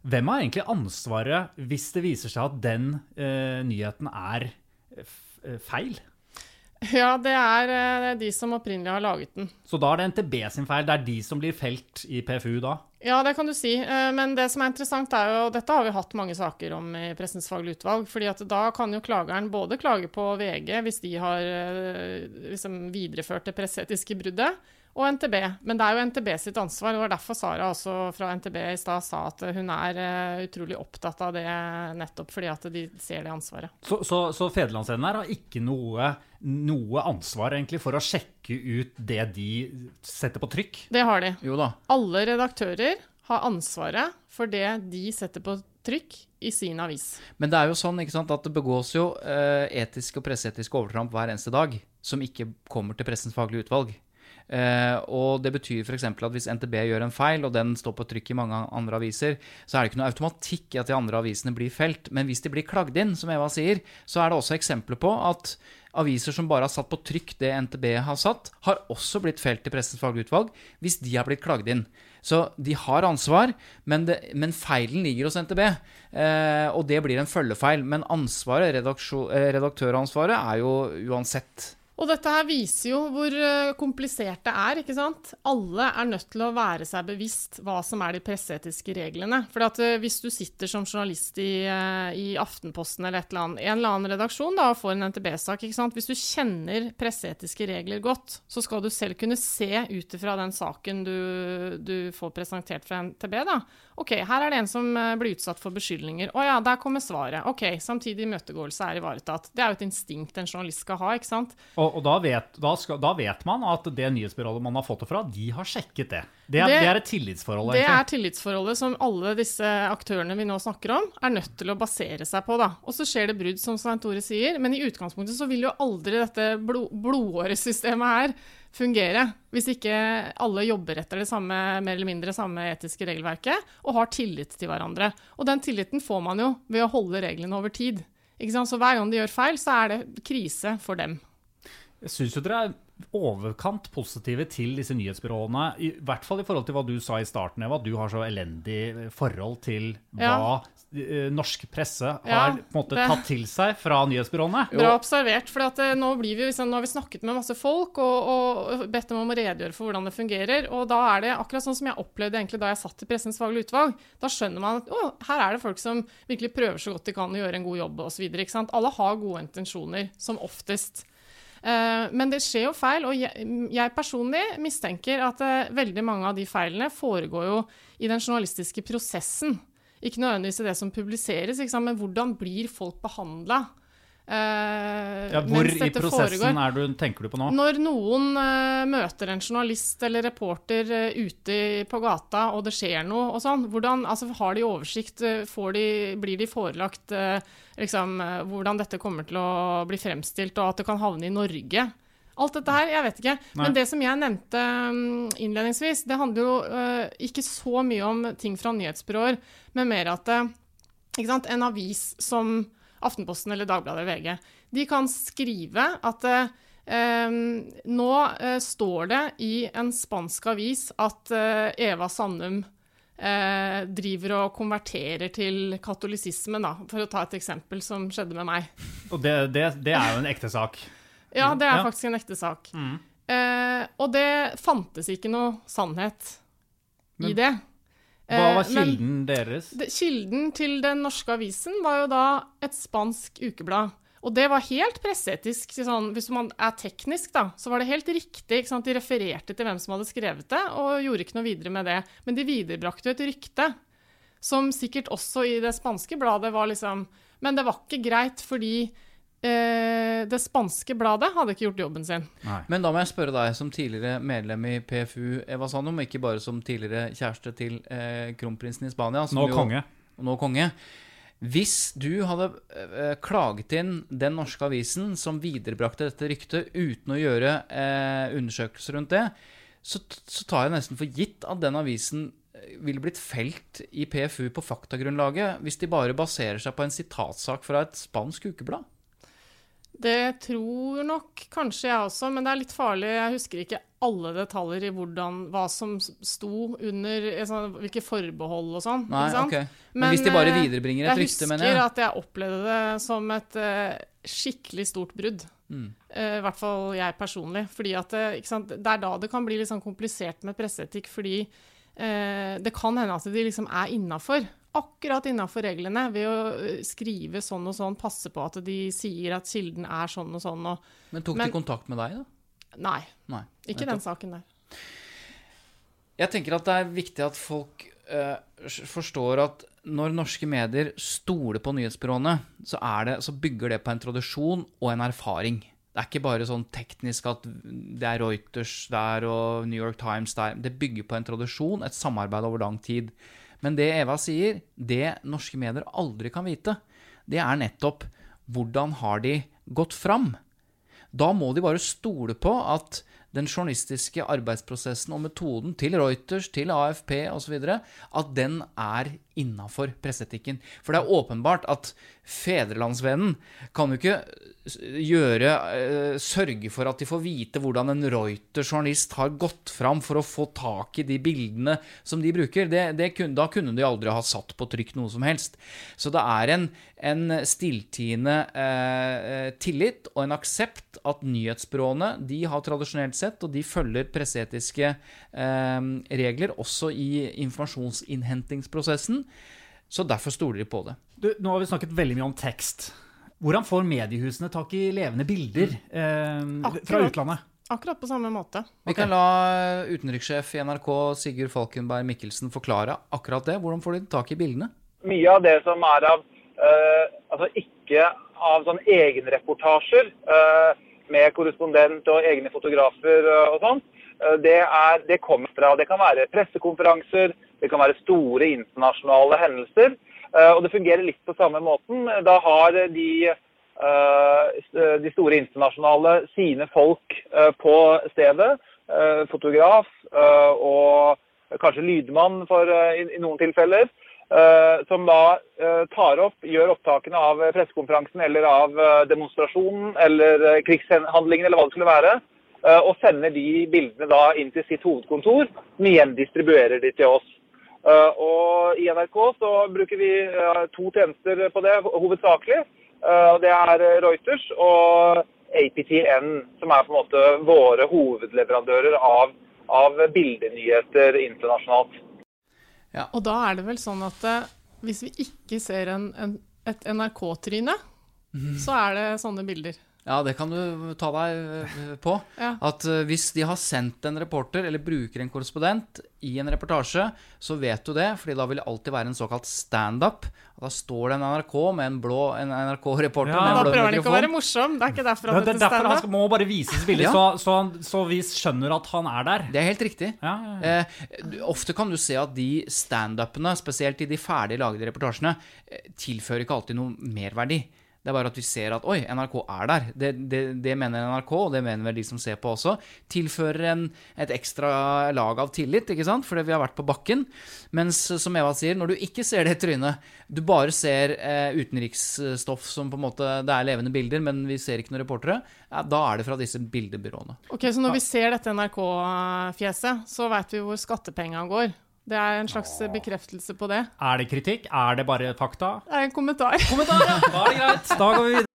Hvem har egentlig ansvaret hvis det viser seg at den eh, nyheten er eh, feil? Ja, det er de som opprinnelig har laget den. Så da er det NTB sin feil? Det er de som blir felt i PFU da? Ja, det kan du si. Men det som er interessant, er jo Dette har vi hatt mange saker om i Pressens faglige utvalg. fordi at da kan jo klageren både klage på VG hvis de har liksom, videreført det presseetiske bruddet, og NTB. Men det er jo NTB sitt ansvar. Det var derfor Sara også fra NTB i stad sa at hun er utrolig opptatt av det nettopp fordi at de ser det ansvaret. Så, så, så Federlandsvennen her har ikke noe, noe, ansvar egentlig for å sjekke ut det de setter på trykk? Det har de. Jo da. Alle redaktører har ansvaret for det de setter på trykk i sin avis. Men det er jo sånn ikke sant, at det begås jo uh, etiske og presseetiske overtramp hver eneste dag som ikke kommer til Pressens faglige utvalg. Uh, og det betyr f.eks. at hvis NTB gjør en feil, og den står på trykk i mange andre aviser, så er det ikke noe automatikk i at de andre avisene blir felt. Men hvis de blir klagd inn, som Eva sier, så er det også eksempler på at aviser som bare har satt på trykk det NTB har satt, har også blitt felt i Pressens fagutvalg utvalg hvis de har blitt klagd inn. Så de har ansvar, men, det, men feilen ligger hos NTB. Eh, og det blir en følgefeil. Men ansvaret, eh, redaktøransvaret er jo uansett Og dette her viser jo hvor eh, komplisert det er, ikke sant. Alle er nødt til å være seg bevisst hva som er de presseetiske reglene. For eh, hvis du sitter som journalist i, eh, i Aftenposten eller, eller annet, en eller annen redaksjon da, og får en NTB-sak, ikke sant. Hvis du kjenner presseetiske regler godt, så skal du selv kunne se ut ifra den saken du, du får presentert fra NTB, da. OK, her er det en som blir utsatt for beskyldninger. Å ja, der kommer svaret. OK, samtidig imøtegåelse er ivaretatt. Det er jo et instinkt en journalist skal ha, ikke sant. Og, og da, vet, da, skal, da vet man at det nyhetsbyrådet man har fått det fra, de har sjekket det. Det er, Det- det er et tillitsforhold, Det er tillitsforholdet som alle disse aktørene vi nå snakker om, er nødt til å basere seg på. da. Og så skjer det brudd, som Svein Tore sier, men i utgangspunktet så vil jo aldri dette blod, blodåresystemet her fungere hvis ikke alle jobber etter det samme, mer eller mindre samme etiske regelverket og har tillit til hverandre. Og den tilliten får man jo ved å holde reglene over tid. Så hver gang de gjør feil, så er det krise for dem. Syns jo dere er overkant positive til disse nyhetsbyråene, i hvert fall i forhold til hva du sa i starten, Eva, at du har så elendig forhold til hva Ja. eh, norsk presse har Ja, på en måte det- tatt til seg fra nyhetsbyråene. Bra observert. For at, eh, nå, blir vi, liksom, nå har vi snakket med masse folk og, og bedt dem om å redegjøre for hvordan det fungerer. Og da er det akkurat sånn som jeg opplevde egentlig da jeg satt i Pressens faglige utvalg. Da skjønner man at å, her er det folk som virkelig prøver så godt de kan å gjøre en god jobb osv. Alle har gode intensjoner, som oftest. Eh, men det skjer jo feil, og jeg, personlig mistenker at eh, veldig mange av de feilene foregår jo i den journalistiske prosessen. Ikke nødvendigvis i det som publiseres, men hvordan blir folk behandla? Ja, hvor i prosessen er du, tenker du på nå? Når noen uh, møter en journalist eller reporter uh, ute på gata, og det skjer noe og sånn, hvordan, altså, har de oversikt? eh, Får de, blir de forelagt uh, liksom, eh, hvordan dette kommer til å bli fremstilt, og at det kan havne i Norge? Alt dette her, jeg vet ikke. Nei. Men det som jeg nevnte mm, innledningsvis, det handler jo eh, ikke så mye om ting fra nyhetsbyråer, men mer at eh, en avis som Aftenposten eller Dagbladet eller VG, de kan skrive at eh, eh, nå eh, står det i en spansk avis at eh, Eva Sandum eh, driver og konverterer til katolisismen, da, for å ta et eksempel som skjedde med meg. Og det, det, det er jo en ekte sak. Ja, det er Ja. faktisk en ekte sak. Mm. Eh, og det fantes ikke noe sannhet i det. Hva var var men- kilden deres? det, kilden til den norske avisen var jo da et spansk ukeblad. Og det var helt presseetisk. Sånn, hvis man er teknisk, da, så var det helt riktig. De refererte til hvem som hadde skrevet det, og gjorde ikke noe videre med det. Men de viderebrakte jo et rykte, som sikkert også i det spanske bladet var liksom Men det var ikke greit fordi eh, det spanske bladet hadde ikke gjort jobben sin. Nei. Men da må jeg spørre deg som tidligere medlem i PFU, Eva Sanum, ikke bare som tidligere kjæreste til eh, kronprinsen i Spania. som Nå jo- konge. Nå konge. Hvis du hadde eh, klaget inn den norske avisen som viderebrakte dette ryktet uten å gjøre eh, undersøkelser rundt det, så, så tar jeg nesten for gitt at den avisen eh, ville blitt felt i PFU på faktagrunnlaget hvis de bare baserer seg på en sitatsak fra et spansk ukeblad. Det tror nok kanskje jeg også, men det er litt farlig. Jeg husker ikke alle detaljer i hvordan, hva som sto under eh, sånn, hvilke forbehold og sånn. Nei, ikke sant? ok. Men hvis de bare eh, viderebringer et rykte, mener Jeg jeg. husker at jeg opplevde det som et uh, skikkelig stort brudd. Mm. Uh, I hvert fall jeg personlig. Fordi at sant? det er da det kan bli litt sånn komplisert med presseetikk, fordi uh, det kan hende at de liksom er innafor. Akkurat innafor reglene ved å eh, skrive sånn og sånn, passe på at de sier at kilden er sånn og sånn. Og, Men tok Men- de kontakt med deg, da? nei, Nei. ikke den saken der. Jeg tenker at det er viktig at folk uh, forstår at når norske medier stoler på nyhetsbyråene, så, er det, så bygger det på en tradisjon og en erfaring. Det er ikke bare sånn teknisk at det er Reuters der og New York Times der. Det bygger på en tradisjon, et samarbeid over lang tid. Men det Eva sier, det norske medier aldri kan vite, det er nettopp hvordan har de gått fram? Da må de bare stole på at den journalistiske arbeidsprosessen og metoden til Reuters, til AFP osv., at den er innafor presseetikken. For det er åpenbart at Fedrelandsvennen kan jo ikke gjøre eh, Sørge for at de får vite hvordan en Reuter-journalist har gått fram for å få tak i de bildene som de bruker. Det, det da kunne de aldri ha satt på trykk noe som helst. Så det er en, en stilltiende eh, tillit og en aksept at nyhetsbyråene de har tradisjonelt sett, og de følger presseetiske eh, regler også i informasjonsinnhentingsprosessen. Så derfor stoler de på det. Du, nå har vi snakket veldig mye om tekst. Hvordan får mediehusene tak i levende bilder eh, fra utlandet? Akkurat på samme måte. Vi kan la utenrikssjef i NRK Sigurd Falkenberg Mikkelsen forklare akkurat det. Hvordan får de tak i bildene? mye av det som er av eh, Altså ikke av sånn egenreportasjer eh, med korrespondent og egne fotografer eh, og sånn, eh, det, det kommer fra Det kan være pressekonferanser, det kan være store internasjonale hendelser. eh, og det fungerer litt på samme måten. Da har de eh, de store internasjonale sine folk eh, på stedet. Fotograf og kanskje lydmann for, i, noen tilfeller. Som da tar opp, gjør opptakene av pressekonferansen eller av demonstrasjonen eller krigshandlingen eller hva det skulle være. Og sender de bildene da inn til sitt hovedkontor, som igjen distribuerer de til oss. Eh, Og i NRK så bruker vi eh, to tjenester på det, hovedsakelig. Eh, Det er Reuters og APTN, som er på en måte våre hovedleverandører av, av bildenyheter internasjonalt. Ja, Og da er det vel sånn at hvis vi ikke ser en, en, et NRK-tryne, så er det sånne bilder. Ja, det kan du ta deg eh, på. Ja. At eh, hvis de har sendt en reporter, eller bruker en korrespondent i en reportasje, så vet du det, fordi da vil det alltid være en såkalt standup. Da står det en NRK med en blå NRK-reporter Ja, Da prøver han ikke å være morsom. Det er ikke derfor Det, han det er derfor han skal, må bare vises billig, Ja. så, så, han, så vi skjønner at han er der. Det er helt riktig. Ja, ja, ja. Eh, ofte kan du se at de standupene, spesielt i de ferdig lagde reportasjene, eh, tilfører ikke alltid noe merverdi. Det er bare at vi ser at oi, NRK er der. Det, det, det mener NRK, og det mener vel de som ser på også. Tilfører en, et ekstra lag av tillit, ikke sant? fordi vi har vært på bakken. Mens som Eva sier, når du ikke ser det trynet, du bare ser eh, utenriksstoff som på en måte Det er levende bilder, men vi ser ikke noen reportere, ja, da er det fra disse bildebyråene. Ok, Så når vi ser dette NRK-fjeset, så veit vi hvor skattepengene går. Det er en slags bekreftelse på det. Er det kritikk? Er det bare fakta? Det er en kommentar. Kommentar, ja! Da er det greit. Da går vi videre.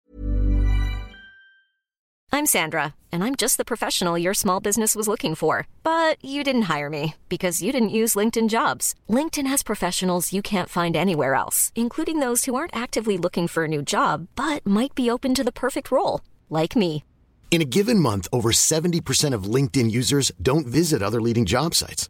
I'm Sandra, and I'm just the professional your small business was looking for. But you didn't hire me because you didn't use LinkedIn jobs. LinkedIn has professionals you can't find anywhere else, including those who aren't actively looking for a new job but might be open to the perfect role, like me. In a given month, over 70% of LinkedIn users don't visit other leading job sites.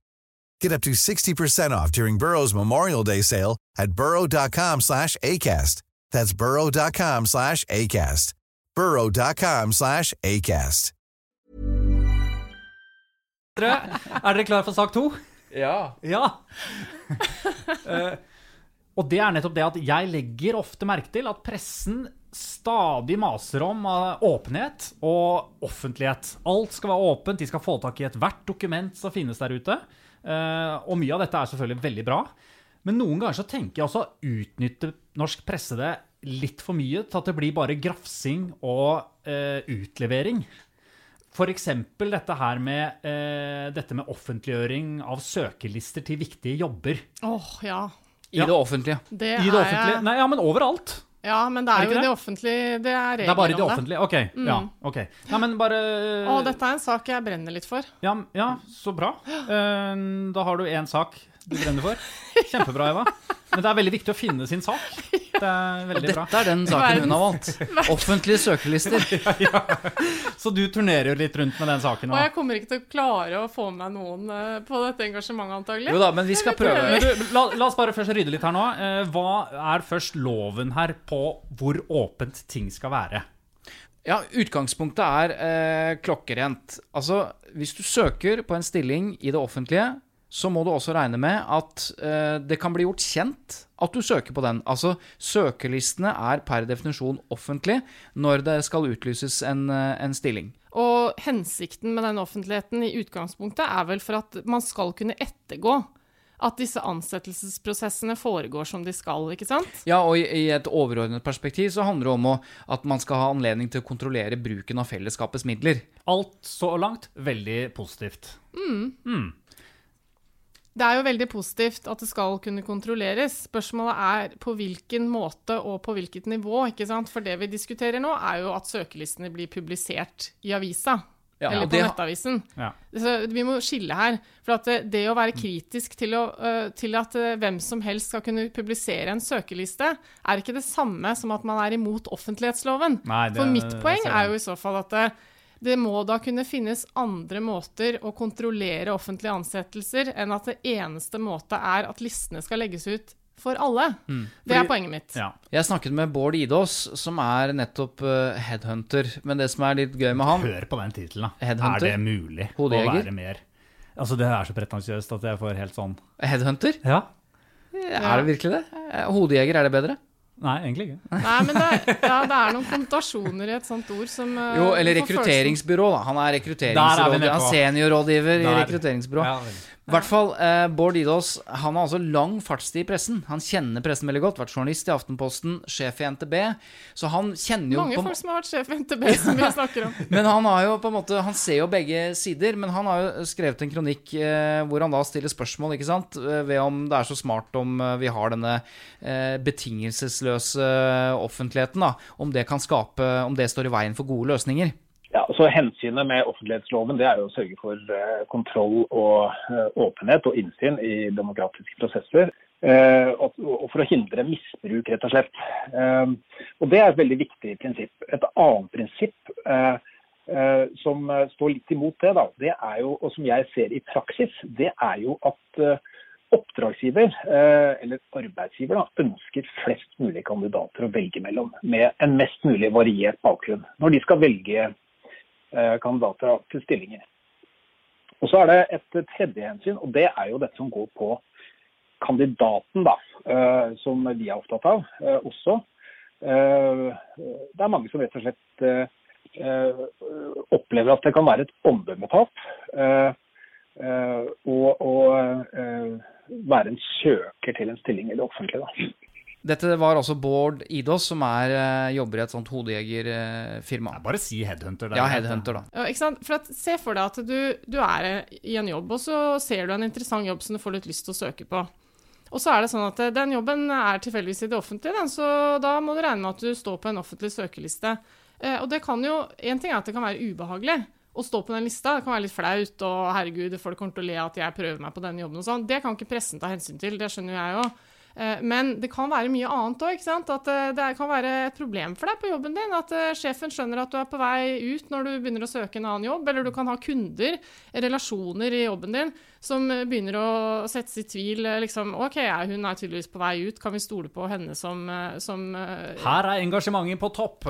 Get up to 60% off during Burrow's Memorial Day sale at burrow.com slash ACAST. That's burrow.com slash ACAST. burrow.com slash ACAST. Er dere klare for sak to? Ja. Ja. Eh, og det er nettopp det at jeg legger ofte merke til at pressen stadig maser om eh, åpenhet og offentlighet. Alt skal være åpent, de skal få tak i ethvert dokument som finnes der ute. Eh, og mye av dette er selvfølgelig veldig bra. Men noen ganger så tenker jeg også å utnytte norsk presse det litt for mye til at det blir bare grafsing og eh, utlevering. F.eks. dette her med, eh, dette med offentliggjøring av søkelister til viktige jobber. Åh, ja. I det offentlige. Det I det offentlige jeg- Nei, ja, men overalt. Ja, men det Er er, det jo det det? offentlige Det er Det er bare i det offentlige. Ok. Ja, ok. Nei, men bare Å, dette er en sak jeg brenner litt for. ja, ja, så bra. Uh, Da har du én sak du brenner for. Kjempebra, Eva. Men det er veldig viktig å finne sin sak. Det er veldig bra. dette er den saken hun har valgt. Offentlige søkerlister. Så du turnerer jo litt rundt med den saken Og jeg kommer ikke til å klare å få med noen eh, på dette engasjementet, antagelig. Jo da, men vi skal prøve. Men du, la, la oss bare først rydde litt her nå. Eh, Hva er først loven her på hvor åpent ting skal være? Ja, utgangspunktet er eh, klokkerent. Altså, hvis du søker på en stilling i det offentlige, så må du også regne med at eh, det kan bli gjort kjent at du søker på den. Altså, søkerlistene er per definisjon offentlig når det skal utlyses en, eh, en stilling. Og hensikten med den offentligheten i utgangspunktet er vel for at man skal kunne ettergå at disse ansettelsesprosessene foregår som de skal, ikke sant? Ja, og i, i et overordnet perspektiv så handler det om å, at man skal ha anledning til å kontrollere bruken av fellesskapets midler. Alt så langt veldig positivt. Det er jo veldig positivt at det skal kunne kontrolleres. Spørsmålet er på hvilken måte og på hvilket nivå. ikke sant? For det vi diskuterer nå, er jo at søkelistene blir publisert i avisa. Ja, eller på det- nettavisen. Ja. Så vi må skille her. For at det, det å være kritisk til, å, øh, til at øh, hvem som helst skal kunne publisere en søkeliste, er ikke det samme som at man er imot offentlighetsloven. Nei, det- For mitt poeng er jo i så fall at det, må da kunne finnes andre måter å kontrollere offentlige ansettelser enn at det eneste måte er at listene skal legges ut for alle. Det er poenget mitt. Ja. Jeg snakket med Bård Idås, som er nettopp uh, headhunter. Men det som er litt gøy med han Hør på den tittelen, da. Headhunter? Er det mulig Hodejeger? å være mer Altså, det er så pretensiøst at jeg får helt sånn Headhunter? Ja. Er det virkelig det? Hodejeger, er det bedre? Nei, egentlig ikke. Nei, men det, ja, det er noen konnotasjoner i et sånt ord som uh, Jo, eller rekrutteringsbyrå, da. Han er er rekrutteringsrådgiver. Han er seniorrådgiver i rekrutteringsbyrå. Ja, vel. I hvert fall, eh, Bård Idås han har altså lang fartstid i pressen. Han kjenner pressen veldig godt. Vært journalist i Aftenposten, sjef i NTB. Så han kjenner jo Mange på, folk som har vært sjef i NTB, som vi snakker om. Men han har jo på en måte Han ser jo begge sider, men han har jo skrevet en kronikk eh, hvor han da stiller spørsmål, ikke sant, eh, ved om det er så smart om eh, vi har denne eh, betingelsesløse offentligheten, da. Om det kan skape Om det står i veien for gode løsninger. Ja, så Hensynet med offentlighetsloven det er jo å sørge for eh, kontroll og eh, åpenhet og innsyn i demokratiske prosesser. eh, og, for å hindre misbruk, rett og slett. Og Det er et veldig viktig prinsipp. Et annet prinsipp som står litt imot det, da, det er jo, og som jeg ser i praksis, det er jo at oppdragsgiver, eller arbeidsgiver, da, ønsker flest mulig kandidater å velge mellom, med en mest mulig variert bakgrunn. Når de skal velge kandidater til stillinger. Og Så er det et tredje hensyn, og det er jo dette som går på kandidaten, da, eh, som vi er opptatt av eh, også. Eh, Det er mange som rett og slett eh, eh, opplever at det kan være et omdømmetap. eh, eh, eh, være en søker til en stilling i det offentlige. Da. Dette var altså Bård Idås, som er, eh, jobber i et sånt hodejegerfirma. Bare si headhunter. det er Ja, headhunter, da. Ja, ikke sant? For at, se for deg at du, du er i en jobb, og så ser du en interessant jobb som du får litt lyst til å søke på. Og så er det sånn at eh, den jobben er tilfeldigvis i det offentlige, den, så da må du regne med at du står på en offentlig søkeliste. Eh, og det kan jo En ting er at det kan være ubehagelig å stå på den lista. Det kan være litt flaut, og herregud, folk kommer til å le at jeg prøver meg på den jobben og sånn. Det kan ikke pressen ta hensyn til, det skjønner jo jeg òg. Men det kan være mye annet òg. At eh, det kan være et problem for deg på jobben din. At eh, sjefen skjønner at du er på vei ut når du begynner å søke en annen jobb. Eller du kan ha kunder, relasjoner i jobben din, som eh, begynner å settes i tvil. eh, Liksom, OK, hun er tydeligvis på vei ut. Kan vi stole på henne som, eh, som eh, Her er engasjementet på topp.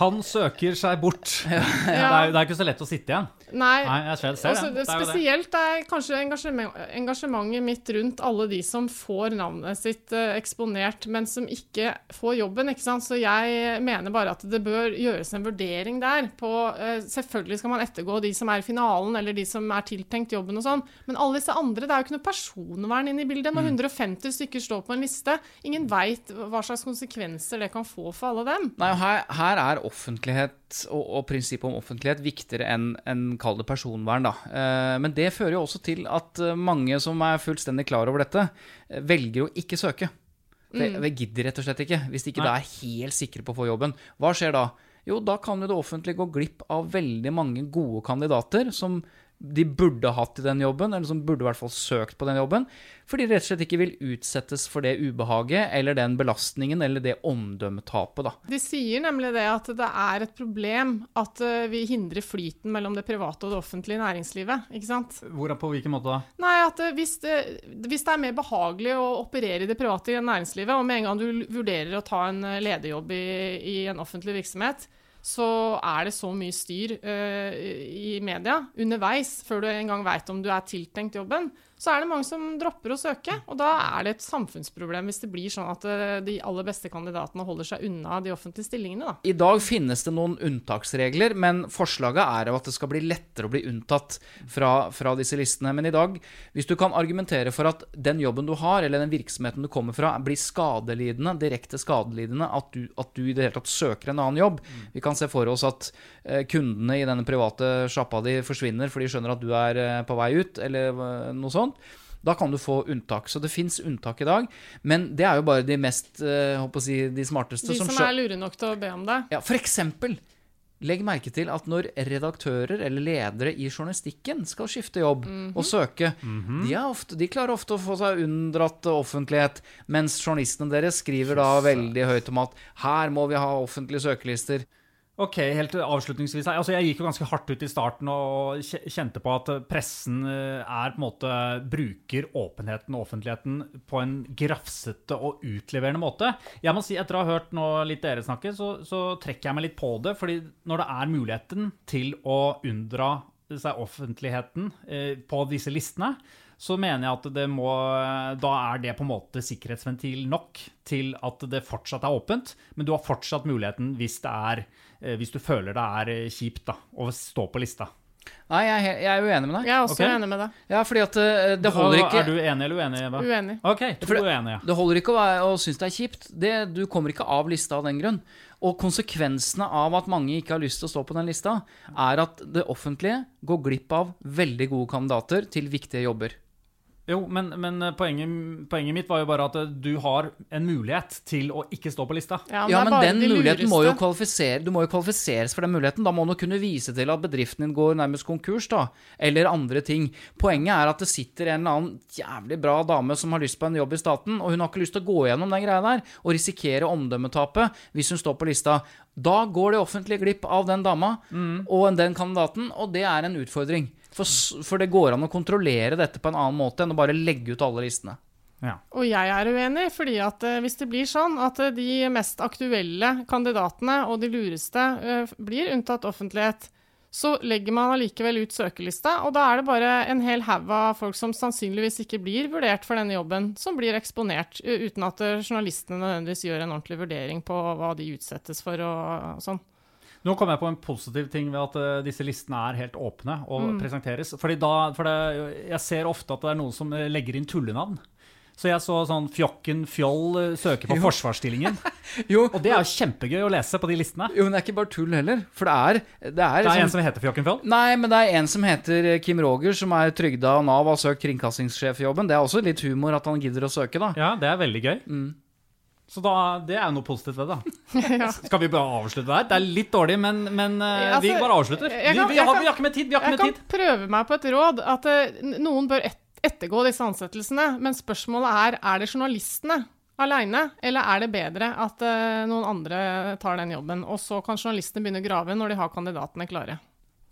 Han søker seg bort. Det, er, det er ikke så lett å sitte igjen. Nei. Nei, jeg ser, ser Altså, det. er spesielt det. er kanskje engasjement, engasjementet mitt rundt alle de som får navnet sitt eh, eksponert, men som ikke får jobben. ikke sant? Så jeg mener bare at det bør gjøres en vurdering der. på, eh, Selvfølgelig skal man ettergå de som er i finalen, eller de som er tiltenkt jobben og sånn, men alle disse andre, det er jo ikke noe personvern inne i bildet. Mm. Når 150 stykker står på en liste, ingen veit hva slags konsekvenser det kan få for alle dem. Nei, her, her er offentlighet og, og prinsippet om offentlighet viktigere enn en kall det personvern. Da. Eh, men det fører jo også til at eh, mange som er fullstendig klar over dette, eh, velger å ikke søke. Det, det gidder rett og slett ikke, hvis de ikke da er helt sikre på å få jobben. Hva skjer da? Jo, da kan jo det offentlige gå glipp av veldig mange gode kandidater som de burde hatt i den jobben, eller som burde i hvert fall søkt på den jobben, fordi de rett og slett ikke vil utsettes for det ubehaget eller den belastningen eller det omdømmetapet, da. De sier nemlig det at det er et problem at eh, vi hindrer flyten mellom det private og det offentlige næringslivet. ikke sant? Hvor, på hvilken måte da? Nei, at eh, hvis det, hvis det er mer behagelig å operere i det private næringslivet, og med en gang du vurderer å ta en eh, lederjobb i, i en offentlig virksomhet, så er det så mye styr uh, i media underveis, før du en gang veit om du er tiltenkt jobben, så er det mange som dropper å søke. Og da er det et samfunnsproblem hvis det blir sånn at uh, de aller beste kandidatene holder seg unna de offentlige stillingene. Da. I dag finnes det noen unntaksregler, men forslaget er jo at det skal bli lettere å bli unntatt fra, fra disse listene. Men i dag, hvis du kan argumentere for at den jobben du har, eller den virksomheten du kommer fra, blir skadelidende, direkte skadelidende, at du, at du i det hele tatt søker en annen jobb Vi kan se for oss at eh, kundene i denne private sjappa di forsvinner fordi de skjønner at du er eh, på vei ut, eller eh, noe sånt. Da kan du få unntak. Så det fins unntak i dag, men det er jo bare de mest eh, håper å si, de smarteste De som som er lure nok til å be om det. ja, for eksempel, legg merke til at når redaktører eller ledere i journalistikken skal skifte jobb og søke, de, er ofte, de klarer ofte å få seg unndratt offentlighet, mens journalistene deres skriver da veldig høyt om at her må vi ha offentlige søkelister. Ok, helt avslutningsvis. Altså, jeg gikk jo ganske hardt ut i starten og kjente på at pressen eh, er på en måte bruker åpenheten og offentligheten på en grafsete og utleverende måte. Jeg må si, Etter å ha hørt nå litt dere snakke, så, så trekker jeg meg litt på det. fordi når det er muligheten til å unndra seg offentligheten eh, på disse listene, så mener jeg at det må Da er det på en måte sikkerhetsventil nok til at det fortsatt er åpent, men du har fortsatt muligheten hvis det er Hvis du føler det er eh, kjipt da, å stå på lista. Nei, jeg, er jeg er uenig med deg. Jeg er også okay. uenig med deg. Ja, fordi at eh, det holder ikke Er du enig eller uenig, Eva? Uenig. Ok, to uenige. Det holder ikke å, være, å synes det er kjipt. Det, du kommer ikke av lista av den grunn. Og konsekvensene av at mange ikke har lyst til å stå på den lista, er at det offentlige går glipp av veldig gode kandidater til viktige jobber. Jo, men, men poenget, poenget mitt var jo bare at eh, du har en mulighet til å ikke stå på lista. Ja, Ja, er men den de muligheten må jo du må jo kvalifiseres for den muligheten. Da må du kunne vise til at bedriften din går nærmest konkurs, da. Eller andre ting. Poenget er at det sitter en eller annen jævlig bra dame som har lyst på en jobb i staten, og hun har ikke lyst til å gå gjennom den greia der og risikere omdømmetapet hvis hun står på lista. Da går det offentlige glipp av den dama og den kandidaten, og det er en utfordring. For, for det går an å kontrollere dette på en annen måte enn å bare legge ut alle listene. Ja. Og jeg er uenig, fordi at eh, hvis det blir sånn at eh, de mest aktuelle kandidatene og de lureste eh, blir unntatt offentlighet, så legger man allikevel ut søkelista, og da er det bare en hel haug av folk som sannsynligvis ikke blir vurdert for denne jobben, som blir eksponert, uten at journalistene nødvendigvis gjør en ordentlig vurdering på hva de utsettes for og sånn. Nå kom jeg på en positiv ting ved at uh, disse listene er helt åpne og Mm. presenteres. Fordi da, for det, jeg ser ofte at det er noen som eh, legger inn tullenavn. Så jeg så sånn Fjokken Fjoll søke søker på forsvarsstillingen. Jo, Og det er jo kjempegøy å lese på de listene. jo, men det er ikke bare tull heller. For det er, det er, Det er en som heter Fjokken Fjoll. Nei, men det er en som heter Kim Roger, som er trygda av Nav og har søkt kringkastingssjefjobben. Det er også litt humor at han gidder å søke, da. Ja, det er veldig gøy. Mm. Så da, det er jo noe positivt ved det, da. Skal vi bare avslutte der? Det er litt dårlig, men, men eh, Altså, vi bare avslutter. Kan, Vi, vi, har, vi har ikke med tid! Vi har Jeg ikke med kan tid. prøve meg på et råd, at uh, noen bør et ettergå disse ansettelsene, men spørsmålet er er det journalistene alene, eller er det bedre at uh, noen andre tar den jobben? Og så kan journalistene begynne å grave når de har kandidatene klare.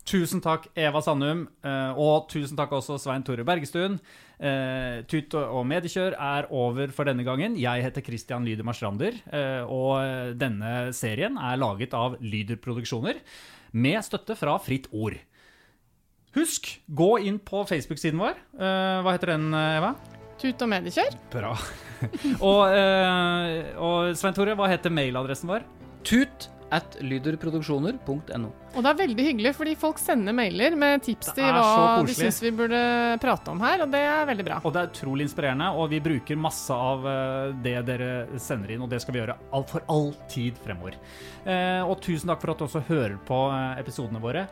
Tusen takk, Eva Sandum, eh, og tusen takk også Svein Tore Bergestuen. Eh, Tut og mediekjør er over for denne gangen. Jeg heter Christian Lyder Marstrander, eh, og denne serien er laget av Lyder Produksjoner, med støtte fra Fritt Ord. Husk, gå inn på Facebook-siden vår. Hva heter den, Eva? Tut og mediekjør. Bra. og, og Svein Tore, hva heter mailadressen vår? Tut at lyderproduksjoner.no. Og det er veldig hyggelig, fordi folk sender mailer med tips til hva de syns vi burde prate om her, og det er veldig bra. Og det er utrolig inspirerende, og vi bruker masse av eh, det dere sender inn, og det skal vi gjøre for all tid fremover. Eh, og tusen takk for at du også hører på eh, episodene våre.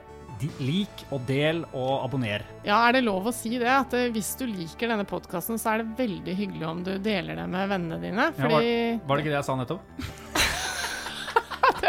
Lik og del og abonner. Ja, er det lov å si det? At hvis du liker denne podkasten, så er det veldig hyggelig om du deler det med vennene dine. Ja, var, Var det ikke det jeg sa nettopp?